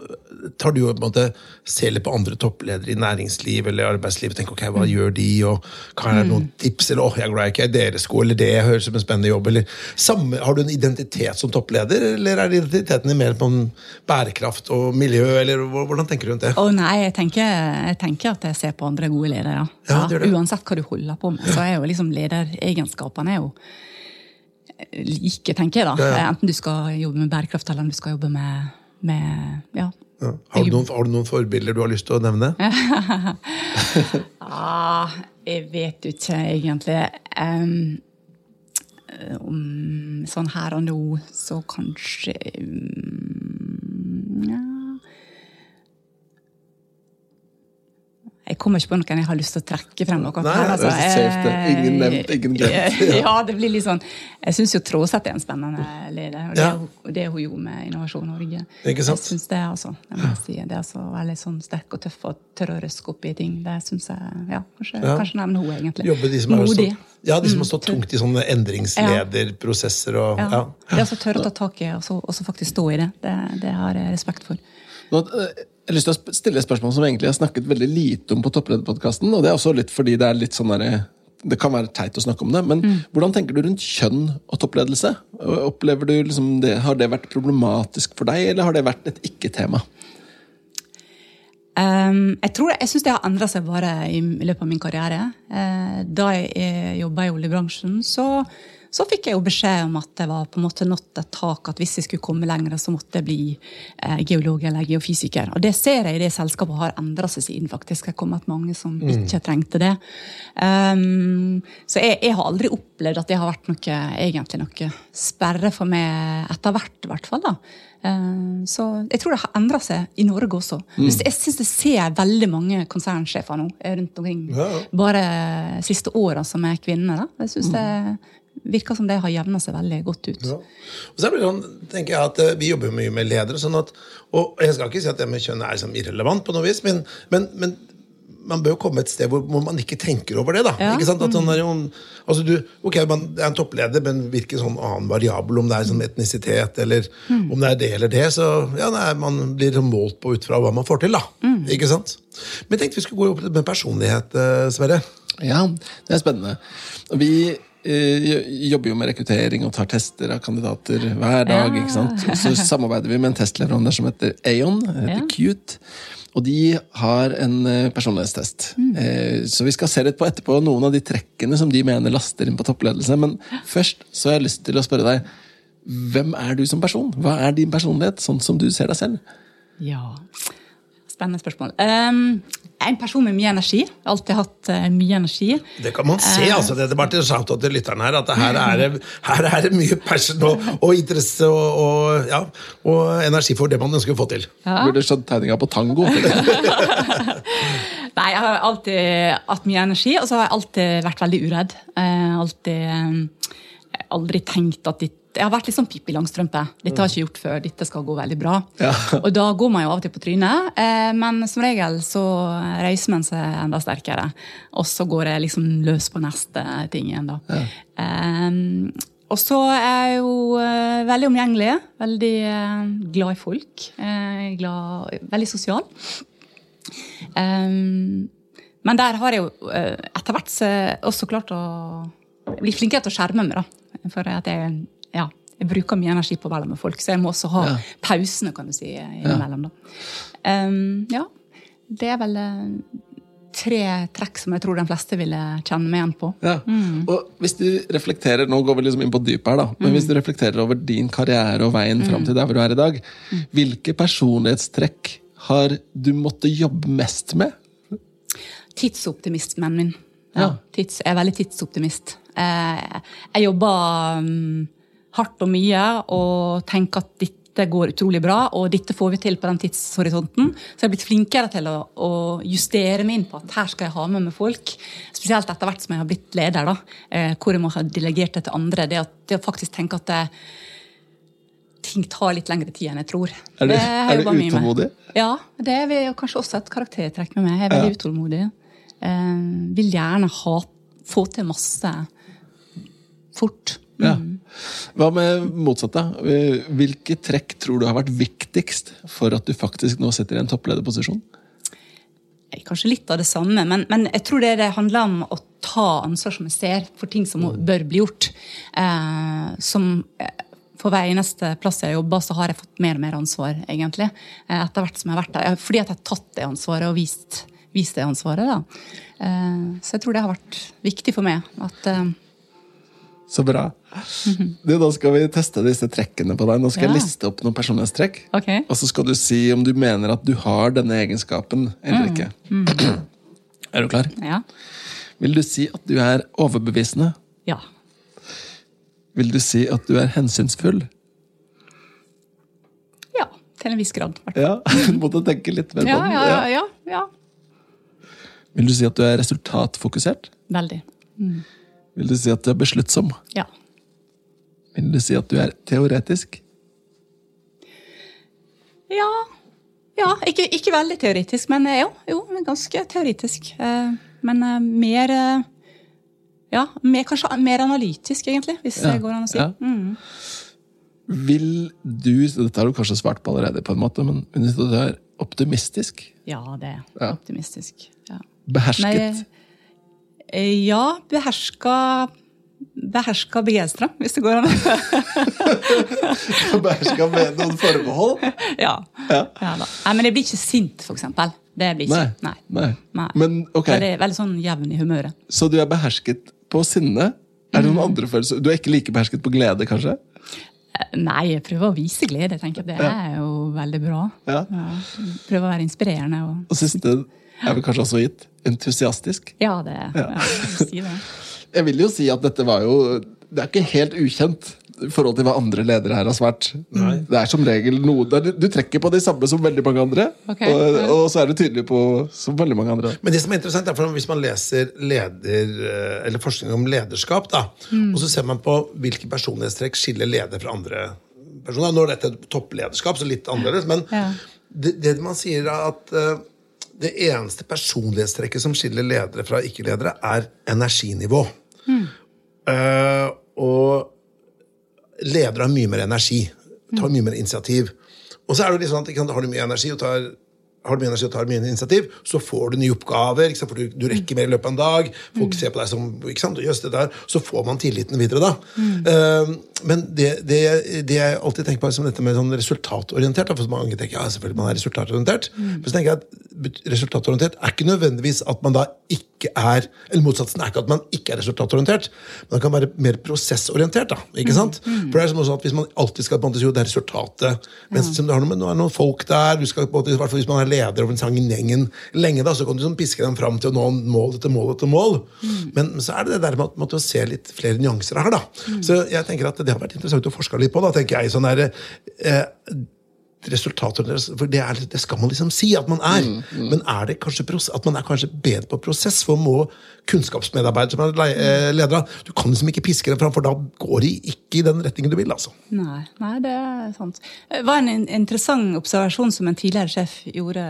tar du på en måte ser litt på andre toppledere i næringsliv eller arbeidsliv og tenker ok, hva gjør de, og hva er noen tips, eller åh, jeg er glad jeg ikke er i deres sko, eller det høres ut som en spennende jobb, eller samme, har du en identitet som toppleder, eller er identiteten din mer på en bærekraft og miljø, eller hvordan tenker du rundt det? Å nei, jeg tenker, jeg tenker at jeg ser på andre gode ledere. Ja, det det. Uansett hva du holder på med, så er jo liksom lederegenskapene er jo like, tenker jeg da. Ja, ja. Enten du skal jobbe med bærekraft, eller om du skal jobbe med, med ja. Ja. Har, du noen, har du noen forbilder du har lyst til å nevne? Ah, jeg vet jo ikke egentlig. Um, um, sånn her og nå, så kanskje um, ja. Jeg kommer ikke på noen jeg har lyst til å trekke frem. Noe Nei, her, altså. det er så safe, det. Ingen Eh, nevnt, ingen glemt. Ja, det blir litt sånn Jeg syns jo Tråseth er en spennende leder. Og det, Ja. hun- det hun gjorde med Innovasjon Norge. Ikke sant? Jeg synes det, altså. Jeg må si, det er så veldig sånn sterk og tøff og tør å røske opp i ting. Det syns jeg Ja, kanskje, Ja. kanskje nevne hun egentlig. Jobbe de som er Modig. ja, de som har Mm, stått tungt i sånne endringslederprosesser og Ja. ja. Det å altså tørre å ta tak i og så, faktisk stå i det, det, det har jeg respekt for. Nå, eh, jeg har lyst til å stille et spørsmål som egentlig har snakket veldig lite om på Topplederpodkasten. Og det er også litt fordi det er litt sånn der, det kan være teit å snakke om det, men Mm. hvordan tenker du rundt kjønn og toppledelse? Opplever du liksom det, Har det vært problematisk for deg, eller har det vært et ikke-tema? Um, jeg tror, jeg syns det har endra seg bare i, i løpet av min karriere. Uh, da jeg jeg jobba i oljebransjen, så, så fikk jeg jo beskjed om at det var på en måte nådd et tak, at hvis jeg skulle komme lenger, så måtte jeg bli eh, geolog eller geofysiker. Og det ser jeg i det selskapet har endra seg siden, faktisk. Det har kommet mange som ikke trengte det. Um, så jeg, jeg har aldri opplevd at det har vært noe, egentlig noe sperre for meg etter hvert, i hvert fall. da. Eh, Så jeg tror det har endra seg i Norge også. Jeg syns jeg ser veldig mange konsernsjefer nå eh, rundt omkring. Ja, ja. Bare siste åra som er kvinner. Da. Jeg synes det virker som det har jevna seg veldig godt ut. Ja. Og så er det sånn, tenker jeg at eh, Vi jobber jo mye med ledere. Sånn at, og jeg skal ikke si at det med kjønn er liksom irrelevant, på noe vis, men, men, men man bør jo komme et sted hvor, man ikke tenker over det. da. Ja. Ikke sant? At sånn er jo, altså du, ok, man er en toppleder, men virker sånn annen variabel, om det er sånn etnisitet eller om det er det eller det. Så ja, nei, man blir sånn målt på ut fra hva man får til. da. Ikke sant? Men jeg tenkte vi skulle gå opp med personlighet, eh, Sverre. Ja, det er spennende. Vi eh, jobber jo med rekruttering og tar tester av kandidater hver dag. Ikke sant? Så samarbeider vi med en testleverandør som heter Aon. heter Ja. Cute. Og de har en eh, personlighetstest. Mm. Eh, Så vi skal se litt på etterpå noen av de trekkene som de mener laster inn på toppledelse. Men først så har jeg lyst til å spørre deg, hvem er du som person? Hva er din personlighet, sånn som du ser deg selv? Ja. Spennende spørsmål. Um, jeg en person med mye energi. Jeg alltid hatt eh, mye energi. Det kan man se. altså, det er bare til shout til lytterne her, at det her er her er det mye passion og, og interesse og, og, ja, og energi for det man ønsker å få til. Ja. Burde skjønt tegninga på tango. Nei, jeg har alltid hatt mye energi, og så har jeg alltid vært veldig uredd. Eh, alltid eh, Aldri tenkt at ditt Jeg har vært litt sånn Pippi Langstrømpe. Dette har jeg ikke gjort før. Dette skal gå veldig bra. Ja. Og da går man jo av og til på trynet, eh, men som regel så reiser man seg enda sterkere. Og så går jeg liksom løs på neste ting igjen, da. Eh, og så er jeg jo eh, veldig omgjengelig. Veldig eh, glad i folk. Glad, veldig sosial. Men der har jeg jo etter hvert også klart å bli flinkere til å skjerme meg. da. For at jeg, ja, jeg bruker mye energi på å være med folk, så jeg må også ha Ja. pausene kan du si, innimellom. da. Um, ja, det er vel uh, tre trekk som jeg tror de fleste ville kjenne meg igjen på. Ja. Og hvis du reflekterer, Nå går vi liksom inn på dypet her, da. Men hvis du reflekterer over din karriere og veien fram til der hvor du er i dag, hvilke personlighetstrekk har du måttet jobbe mest med? Tidsoptimismen min. Ja. Tids, jeg er veldig tidsoptimist. Eh, jeg jobber hardt og mye og tenke at dette går utrolig bra, og dette får vi til på den tidshorisonten. Så jeg har blitt flinkere til å, å justere meg inn på at her skal jeg ha med meg folk. Spesielt etter hvert som jeg har blitt leder, da, eh, hvor jeg må ha delegert det til andre. Det, at, det å faktisk tenke at det, ting tar litt lengre tid enn jeg tror. Er du- Det er du utålmodig? Ja, det er kanskje også et karaktertrekk med meg. Jeg er veldig utålmodig. Eh, vil gjerne ha, få til masse fort. Ja. Hva med motsatt, da? Hvilke trekk tror du har vært viktigst for at du faktisk nå sitter i en topplederposisjon? Eh, Kanskje litt av det samme, men, men jeg tror det, det handler om å ta ansvar som jeg ser, for ting som bør bli gjort. Eh, som eh, For hver eneste plass jeg jobber, så har jeg fått mer og mer ansvar, egentlig. Eh, etter hvert som jeg har vært der. Fordi at jeg har tatt det ansvaret og vist, vist det ansvaret. da. Eh, så jeg tror det har vært viktig for meg. at eh, Så bra. Du, da skal vi teste disse trekkene på deg. Nå skal Ja. jeg liste opp noen personlighetstrekk. Ok. Og så skal du si om du mener at du har denne egenskapen eller ikke. Er du klar? Ja. Vil du si at du er overbevisende? ja. Vil du si at du er hensynsfull? Ja, til en viss grad. Ja, du måtte tenke litt mer på den. ja, ja, ja, ja. Vil du si at du er resultatfokusert? Veldig. Vil du si at du er besluttsom? Ja. Vil du si at du er teoretisk? Ja, ja ikke, ikke veldig teoretisk, men eh, jo, jo ganske teoretisk. Eh, Men eh, mer Ja, mer, kanskje mer analytisk, egentlig, hvis Ja, det går an å si. ja. Mm. Vil du Dette har du kanskje svart på allerede, på en måte, men vil du si at du er optimistisk? Ja, det er Ja. optimistisk. Ja. Behersket? eh, ja, beherska Beherska begeistra, hvis det går an. Beherska med noen forbehold? ja. Ja. ja. Nei, men jeg blir ikke sint, for eksempel. Det blir ikke. Nei. Nei. Nei. Men ok, Veldig, veldig sånn jevn i humøret. så du er behersket på sinne? Er det Mm. noen andre følelser? Du er ikke like behersket på glede, kanskje? Nei, jeg prøver å vise glede. Jeg tenker Det er jo veldig bra. Ja. Prøver å være inspirerende. Og... Og siste er vel kanskje også gitt. Entusiastisk. Ja, det ja. Ja. jeg si det. Jeg vil jo si at dette var jo Det er ikke helt ukjent i forhold til hva andre ledere her har svart. Nei. Det er som regel noe du, du trekker på de samme som veldig mange andre, okay. og, og så er du tydelig på som veldig mange andre. Men det som er interessant er for hvis man leser leder, eh, eller forskning om lederskap, da, og så ser man på hvilke personlighetstrekk skiller leder fra andre personer. Nå er dette topplederskap, så litt annerledes, men Ja. det, det man sier er at eh, det eneste personlighetstrekket som skiller ledere fra ikke-ledere, er energinivå. Eh, og ledere har mye mer energi. Tar mye mer initiativ. Og så er det litt sånn at ikke har du mye energi og tar, og tar mye initiativ, så får du nye oppgaver. For du, du, rekker mer i løpet av en dag. Folk mm. ser på deg som ikke sant, Jøss, det der. Så får man tilliten videre, da. Mm. Uh, men det, det, det, jeg alltid tenker på som dette med sånn resultatorientert For mange tenker ja, selvfølgelig man er resultatorientert. Mm. Men så tenker jeg at resultatorientert er ikke nødvendigvis at man da ikke er Eller motsatsen er ikke at man ikke er resultatorientert, men man kan være mer prosessorientert. da, ikke sant? Mm. For det er sånn at Hvis man alltid skal på en måte jo det er resultatet mens ja. du har noe, Nå er det noen folk der, du skal på en måte, i hvert fall Hvis man er leder over en gjengen lenge, da, så kan du sånn piske dem fram til å nå mål etter mål etter mål. Mm. Men så er det det der med å se litt flere nyanser her. da. Mm. Så jeg tenker at det har vært interessant å forske litt på. da, tenker jeg, sånn der, eh, resultater For det, er, det, skal man liksom si at man er. Mm, mm. Men er det kanskje at man er kanskje bedre på prosess? For må kunnskapsmedarbeider som er leder ledere Du kan liksom ikke piske dem fram, for da går de ikke i den retningen du vil. altså. Nei, nei det er sant. Det var en interessant observasjon som en tidligere sjef gjorde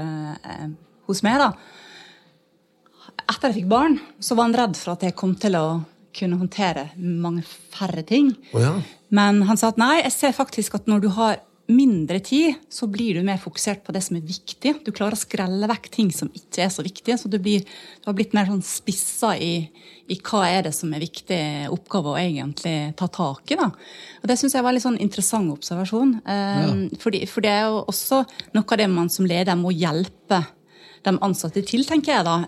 eh, hos meg. da. Etter jeg fikk barn, så var han redd for at jeg kom til å kunne håndtere mange færre ting. Oh, ja. Men han sa at nei, jeg ser faktisk at når du har mindre tid, så blir du mer fokusert på det som er viktig. Du klarer å skrelle vekk ting som ikke er så viktige. Så du, blir, du har blitt mer sånn spissa i, i, hva er det som er viktig oppgave å egentlig ta tak i. Da. Og Det syns jeg var en litt sånn interessant observasjon. Ja. fordi, for det er jo også noe av det man som leder må hjelpe de ansatte til, tenker jeg da.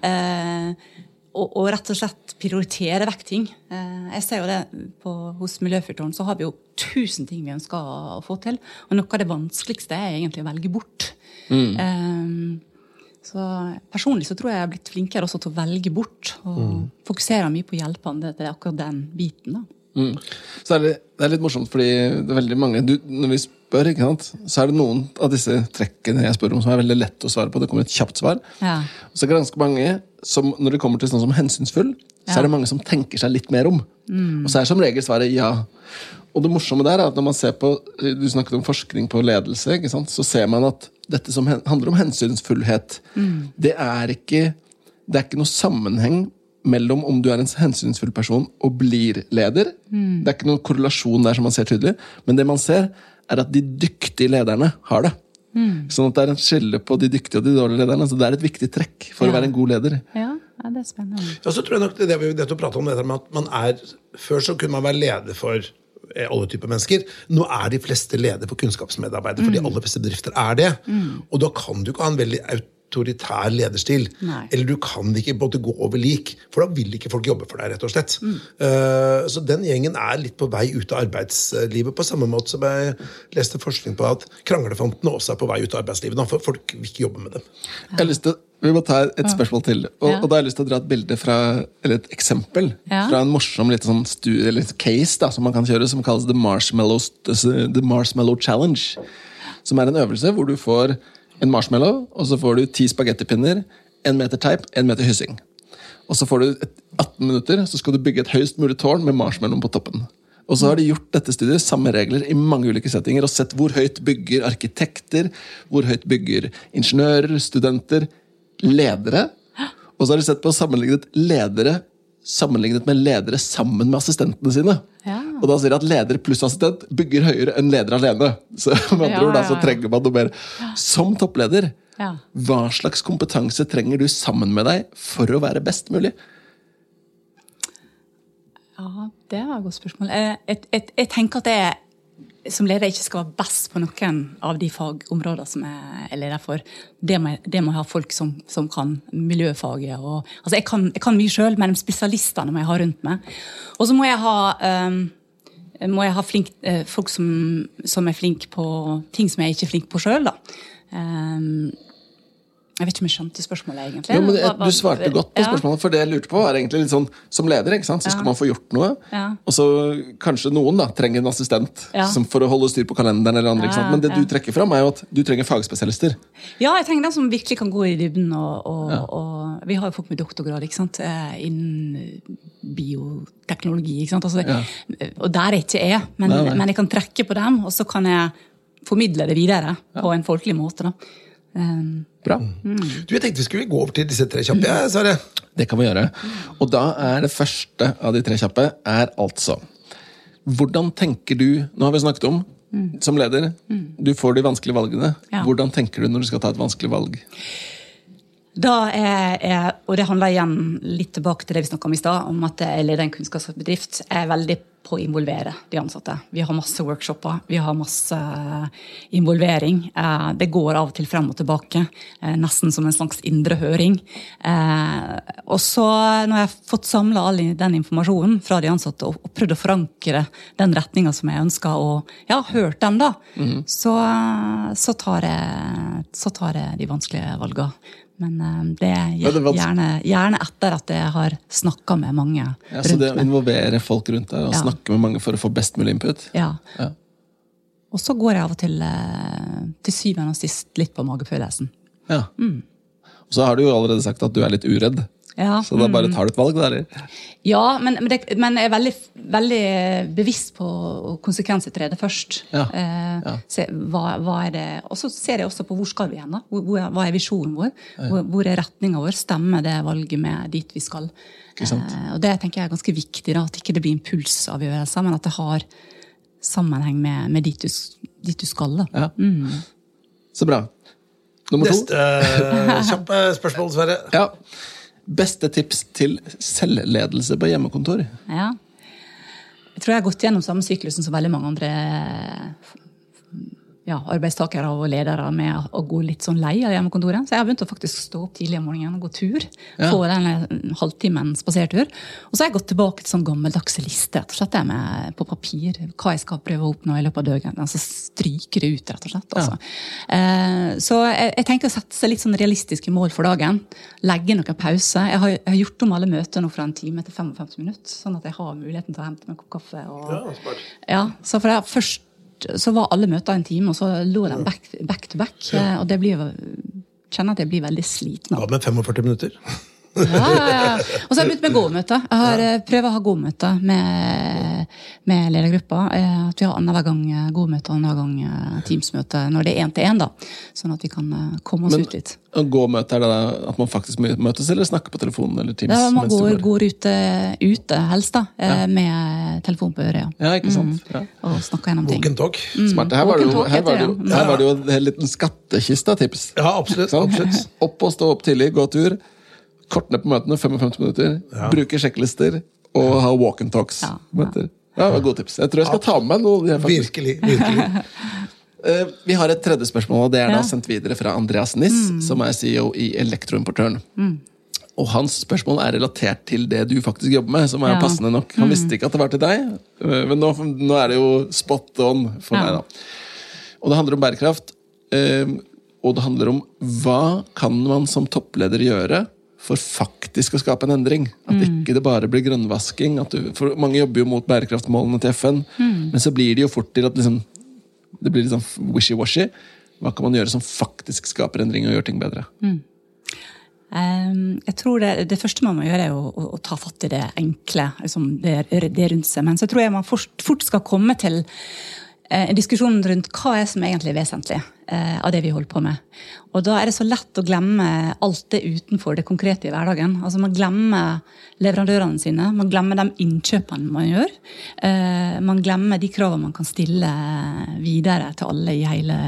Og, og, rett og slett prioritere vekk ting. Eh, jeg ser jo det på, Hos Miljøfyrtårn så har vi jo tusen ting vi ønsker å få til. Og noe av det vanskeligste er egentlig å velge bort. Mm. Um, så Personlig så tror jeg jeg har blitt flinkere også til å velge bort. Og mm. fokuserer mye på å hjelpe andre til akkurat den biten. da. Mm. Så er det, det, er litt morsomt, fordi det er veldig mange du, Når vi spør, sant, så er det noen av disse trekkene jeg spør om, som er veldig lett å svare på. Det kommer et kjapt svar. Ja. Så er det ganske mange som, når det kommer til sånn som hensynsfull, ja. så er det mange som tenker seg litt mer om. Mm. Og så er som regel svaret ja. Og det morsomme der er at når man ser på Du snakket om forskning på ledelse. Så ser man at dette som handler om hensynsfullhet, mm. det er ikke det er ikke noe sammenheng mellom om du er en hensynsfull person og blir leder. Mm. Det er ikke noen korrelasjon der som man ser tydelig, men det man ser, er at de dyktige lederne har det. Mm. Sånn at det er en skille på de dyktige og de dårlige lederne. Altså det er et viktig trekk for ja. å være en god leder. Ja, ja det er spennende. Ja, så tror jeg nok det, det vi nettopp prata om, det med at man er Før så kunne man være leder for eh, alle typer mennesker. Nå er de fleste leder for kunnskapsmedarbeidere, for mm. de aller fleste bedrifter er det. Mm. Og da kan du ikke ha en veldig autoritær lederstil. Nei. Eller du kan ikke både gå over lik, for da vil ikke folk jobbe for deg. rett og slett. Mm. Uh, så den gjengen er litt på vei ut av arbeidslivet, på samme måte som jeg leste forskning på at kranglefantene også er på vei ut av arbeidslivet. Da, for folk vil ikke jobbe med dem. Ja. Jeg har lyst til vi må ta et spørsmål til. Og, ja. og, da har jeg lyst til å dra et bilde fra, eller et eksempel ja. fra en morsom litt sånn studie, eller case da, som man kan kjøre, som kalles The Marshmallow, The Marshmallow Challenge. Som er en øvelse hvor du får en marshmallow, og så får du ti spagettipinner, en meter teip, en meter hyssing. Og så får du 18 minutter, så skal du bygge et høyest mulig tårn med marshmallow på toppen. Og så har de gjort dette studiet, samme regler, i mange ulike settinger, og sett hvor høyt bygger arkitekter, hvor høyt bygger ingeniører, studenter, ledere. Og så har de sett på sammenlignet ledere sammenlignet med ledere sammen med assistentene sine. Ja. Og da sier de at leder pluss assistent bygger høyere enn leder alene. Så med andre ord da, så trenger man noe mer. Som toppleder, hva slags kompetanse trenger du sammen med deg for å være best mulig? Ja, det var et godt spørsmål. Jeg, jeg, jeg, jeg tenker at er som leder ikke skal være best på noen av de fagområdene som jeg er leder for. Det må, det må jeg ha folk som, som kan miljøfaget. Og, altså jeg, kan, jeg kan mye sjøl, men spesialistene må jeg ha rundt meg. Og så må jeg ha, um, må jeg ha flink, uh, folk som, som, er flinke på ting som jeg ikke er flink på sjøl. Um, jeg vet ikke om jeg skjønte spørsmålet, egentlig. Jo, men det, Du svarte godt på spørsmålet, for det jeg lurte på, er egentlig litt sånn Som leder ikke sant? så skal man få gjort noe, ja. og så kanskje noen da trenger en assistent for å holde styr på kalenderen. eller andre, ikke sant? Men det du trekker fram, er jo at du trenger fagspesialister. Ja, jeg trenger den som virkelig kan gå i dybden. Og, og, og Vi har jo folk med doktorgrad ikke sant? Eh, innen bioteknologi. ikke sant? Altså, og der er ikke jeg, men, nei, nei. men jeg kan trekke på dem, og så kan jeg formidle det videre på en folkelig måte. da. Um, Bra. Mm. Du, Jeg tenkte vi skulle gå over til disse tre kjappe. Ja, Sverre. Det kan vi gjøre. Og da er det første av de tre kjappe er altså Hvordan tenker du Nå har vi snakket om mm. som leder. Mm. Du får de vanskelige valgene. Ja. Hvordan tenker du når du skal ta et vanskelig valg? Da er, er, og det handler igjen litt tilbake til det vi snakka om i stad, om at jeg leder en kunnskapsbedrift. Jeg er veldig på å involvere de ansatte. Vi har masse workshoper, vi har masse involvering. Eh, det går av og til frem og tilbake, eh, nesten som en slags indre høring. Eh, og så, når jeg har fått samla all den informasjonen fra de ansatte og prøvd å forankre den retninga som jeg ønsker, og ja, hørt dem, da, mm. så, så, tar jeg, så tar jeg de vanskelige valgene. Men uh, det er gjerne, gjerne, etter at jeg har snakka med mange. Ja, så det å involvere folk rundt deg og ja. snakke med mange for å få best mulig input? Ja. ja. Og så går jeg av og til uh, til syvende og sist litt på magefølelsen. Ja. Mm. Og så har du jo allerede sagt at du er litt uredd. Ja. Så da bare tar du et valg, da? Ja, men, men, det, men, jeg er veldig, veldig bevisst på å konsekvensutrede først. Ja. Eh, ja. Se, hva, hva, er det? Og så ser jeg også på hvor skal vi hen. da? Hvor, hva er visjonen vår? Hvor, hvor er retninga vår? Stemmer det valget med dit vi skal? Eh, og Det tenker jeg er ganske viktig, da, at ikke det blir impulsavgjørelser, men at det har sammenheng med, med dit, du, dit, du, skal. Da. Ja. Mm. Så bra. Nummer to. Neste uh, kjappe spørsmål, Sverre. Ja. Beste tips til selvledelse på hjemmekontor? Ja. Jeg tror jeg har gått gjennom samme syklusen som veldig mange andre ja, arbeidstakere og ledere med å gå litt sånn lei av hjemmekontoret. Så jeg har begynt å faktisk stå opp tidlig om morgenen og gå tur. Ja. Få den halvtimen spasertur. Og så har jeg gått tilbake til sånn gammeldagse liste. rett og slett, med på papir hva jeg skal prøve å oppnå i løpet av døgnet. Altså stryke det ut, rett og slett. Altså. Ja. Eh, så jeg, jeg, tenker å sette seg litt sånn realistiske mål for dagen. Legge noen pause. Jeg har, jeg har, gjort om alle møter nå fra en time til 55 minutter, sånn at jeg har muligheten til å hente meg en kopp kaffe. Og, ja, ja, så for jeg først så var alle møter en time, og så lå de back, back to back. Ja. Og det blir kjenner at jeg blir veldig sliten. Hva med 45 minutter? Ja, ja, Og så har jeg begynt med gåmøte. Jeg har ja. Eh, prøvd å ha gåmøte med, med ledergruppa. Eh, at vi har annenhver gang eh, gåmøte og annenhver gang Teams-møte når det er én til én. Sånn at vi kan komme oss Men, ut litt. Gåmøte, er det at man faktisk møtes, eller snakker på telefonen eller Teams? Ja, man går, går ute, ute, helst, da. Med telefon på øret. Ja, ikke sant? Mm. Og snakker gjennom ting. Walk and talk. Mm. Smart. Her var, det jo, her var det jo, her var det jo en liten skattkiste av tips. Ja, absolutt. absolutt. Opp og stå opp tidlig, gå tur. Kort ned på møtene, 55 minutter. Ja. Bruke sjekklister og ha walk and talks. Ja, ja. ja, Gode tips. Jeg tror jeg skal ta med meg noe. Virkelig. virkelig. uh, vi har et tredje spørsmål, og det er da sendt videre fra Andreas Niss, mm. som er CEO i Elektroimportøren. Mm. Og hans spørsmål er relatert til det du faktisk jobber med, som er ja. passende nok. Han mm. visste ikke at det var til deg, eh, men nå, nå er det jo spot on for ja. meg. da. Og det handler om bærekraft. Eh, og det handler om hva kan man som toppleder gjøre for faktisk å skape en endring. At mm. ikke det bare blir grønnvasking. Du, for Mange jobber jo mot bærekraftmålene til FN, mm. men så blir det jo fort til at liksom, det blir litt sånn wishy-washy. Hva kan man gjøre som faktisk skaper endring og gjør ting bedre? Mm. Um, jeg tror det, det, første man må gjøre, er å, å, å ta fatt i det enkle. Liksom det, det, rundt seg. Men så tror jeg man fort, fort skal komme til eh, en diskusjon rundt hva er som egentlig er vesentlig eh, av det vi holder på med. Og da er det så lett å glemme alt det utenfor det konkrete i hverdagen. Altså Man glemmer leverandørene sine, man glemmer de innkjøpene man gjør. Eh, man glemmer de kravene man kan stille videre til alle i hele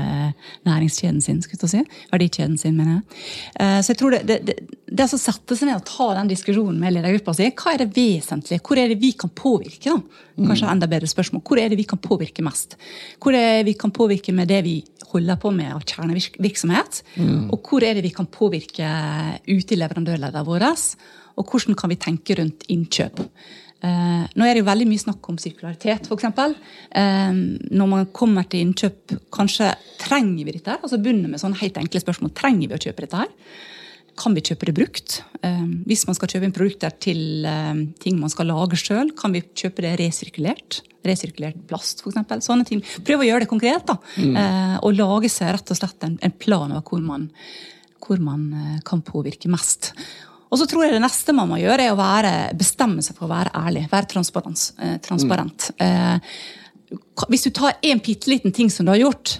næringskjeden sin. skulle jeg si. Verdikjeden sin, mener jeg. Eh, så jeg tror det, det, det, det å sette seg ned og ta den diskusjonen med ledergruppa si, hva er det vesentlige? Hvor er det vi kan påvirke? da? Kanskje enda bedre spørsmål. Hvor er det vi kan påvirke mest? Hvor er det vi kan påvirke med det vi holder på med av kjernevirksomhet? Mm. Og hvor er det vi kan påvirke ute i leverandørleddet vårt? Og hvordan kan vi tenke rundt innkjøp? Eh, nå er det jo veldig mye snakk om sirkularitet, f.eks. Eh, når man kommer til innkjøp, kanskje trenger vi dette? Altså begynner med sånne helt enkle spørsmål. Trenger vi å kjøpe dette her? Kan vi kjøpe det brukt? Uh, hvis man skal kjøpe inn produkter til uh, ting man skal lage sjøl, kan vi kjøpe det resirkulert? Resirkulert plast, f.eks. Sånne ting. Prøv å gjøre det konkret. da, mm. uh, Og lage seg rett og slett en, en plan over hvor man, hvor man kan påvirke mest. Og så tror jeg det neste man må gjøre, er å være, bestemme seg for å være ærlig. Være transparent. transparent. Mm. hvis du tar en bitte liten ting som du har gjort,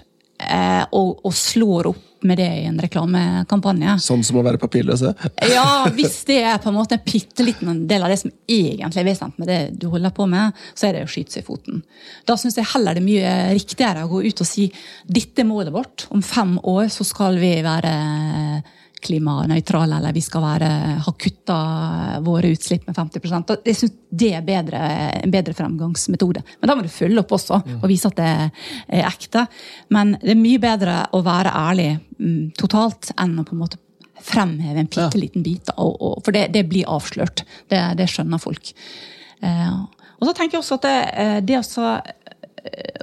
og, og slår opp med det i en reklamekampanje. Sånn som å være papirløse? ja, hvis det er på en måte en bitte liten del av det som egentlig er vesentlig med det du holder på med, så er det å skyte seg i foten. Da syns jeg heller det er mye riktigere å gå ut og si dette er målet vårt. Om fem år så skal vi være klimanøytrale, eller vi skal være, ha kutta våre utslipp med 50 Jeg syns Det er bedre, en bedre fremgangsmetode. Men da må du følge opp også, og vise at det er ekte. Men det er mye bedre å være ærlig mm, totalt enn å på en måte fremheve en bitte liten bit. Og, og, for det, det, blir avslørt. Det, det skjønner folk. Eh, og så tenker jeg også at det, eh, det også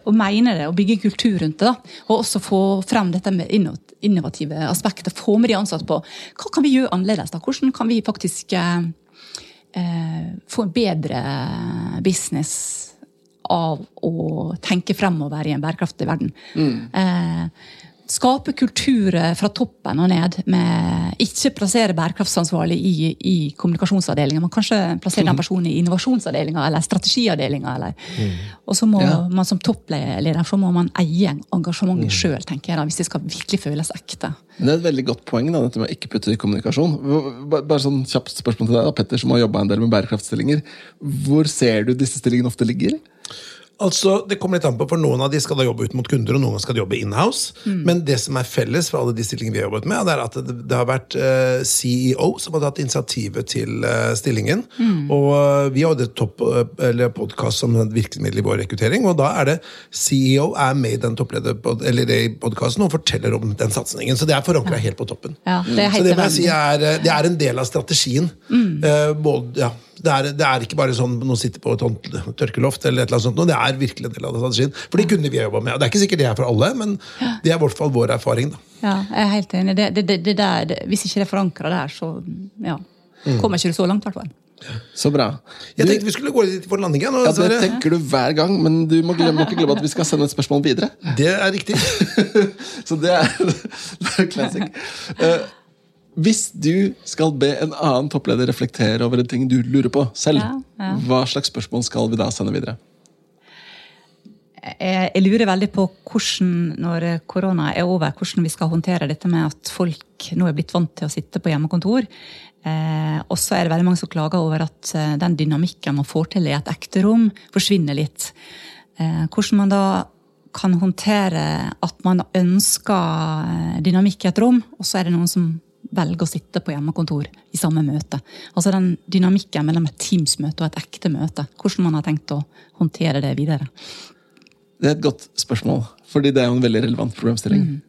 å mene det og bygge kultur rundt det, da, og også få frem dette med innovative aspekter. Få med de ansatte på hva kan vi gjøre annerledes. da? Hvordan kan vi faktisk eh, eh, få en bedre business av å tenke fremover i en bærekraftig verden. Mm. Eh, skape kulturer fra toppen og ned. med Ikke plassere bærekraftsansvarlig i, i kommunikasjonsavdelinga, men kanskje plassere den personen i innovasjonsavdelinga eller strategiavdelinga. Mm. Og så må ja. man som toppleder så må man eie engasjementet mm. sjøl, tenker jeg, da, hvis det skal virkelig føles ekte. Det er et veldig godt poeng, da, dette med å ikke putte i kommunikasjon. Bare sånn kjapt spørsmål til deg, da, Petter, som har jobba en del med bærekraftstillinger. Hvor ser du disse stillingene ofte ligger? Altså, Det kommer litt an på, for Noen av de skal da jobbe ut mot kunder, og noen skal jobbe inhouse. Mm. Men det som er felles for alle de stillingene vi har jobbet med, det er at det, det har vært uh, CEO som har tatt initiativet til uh, stillingen. Mm. Og uh, vi det podkast som virkemiddel i vår rekruttering, og da er det CEO er med i den podkasten og forteller om den satsingen. Så det er forankra ja. helt på toppen. Ja, det så det må jeg si er, det er en del av strategien. Mm. både, ja, det er, det er, ikke bare sånn noen sitter på et tørkeloft, eller et eller annet sånt, det er virkelig en del av strategien. For de kunne vi ha jobba med. Og det er ikke sikkert det er for alle, men det er i hvert fall vår erfaring. da. Ja, jeg er helt enig. Det, det, det der, hvis ikke det er forankra der, så ja, mm. kommer ikke du så langt. hvert fall. Så bra. Jeg tenkte vi skulle gå litt for landing igjen. Ja, det tenker du hver gang, men du må, glemme, må ikke glemme at vi skal sende et spørsmål videre. Det er riktig. så det er, det er classic. Uh, hvis du skal be en annen toppleder reflektere over en ting du lurer på selv, ja, ja. hva slags spørsmål skal vi da sende videre? Jeg, jeg lurer veldig på hvordan, når korona er over, hvordan vi skal håndtere dette med at folk nå er blitt vant til å sitte på hjemmekontor. Eh, og så er det veldig mange som klager over at eh, den dynamikken man får til i et ekte rom, forsvinner litt. Eh, hvordan man da kan håndtere at man ønsker eh, dynamikk i et rom, og så er det noen som velger å sitte på hjemmekontor i samme møte. Altså den dynamikken mellom et Teams-møte og et ekte møte. Hvordan man har tenkt å håndtere det videre. Det er et godt spørsmål, fordi det er jo en veldig relevant problemstilling. Mm.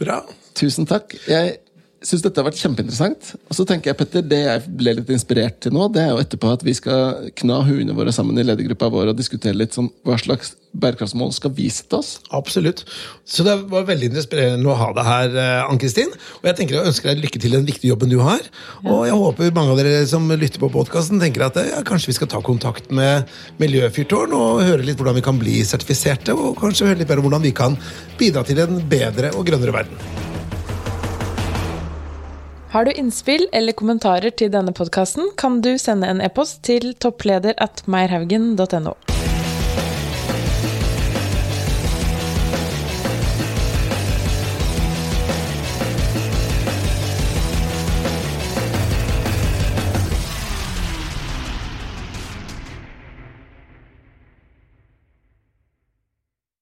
Bra. Tusen takk. Jeg syns dette har vært kjempeinteressant. Og så tenker jeg, Petter, Det jeg ble litt inspirert til nå, det er jo etterpå at vi skal kna huene våre sammen i ledergruppa vår og diskutere litt sånn, hva slags bærekraftsmål skal vise til oss. Absolutt. Så det var veldig inspirerende å ha deg her, eh, Ann-Kristin. Og jeg tenker jeg ønsker deg lykke til i den viktige jobben du har. Og jeg håper mange av dere som lytter på podkasten, tenker at ja, kanskje vi skal ta kontakt med Miljøfyrtårn og høre litt hvordan vi kan bli sertifiserte, og kanskje høre litt mer om hvordan vi kan bidra til en bedre og grønnere verden. Har du innspill eller kommentarer til denne podkasten, kan du sende en e-post til toppleder at meierhaugen.no.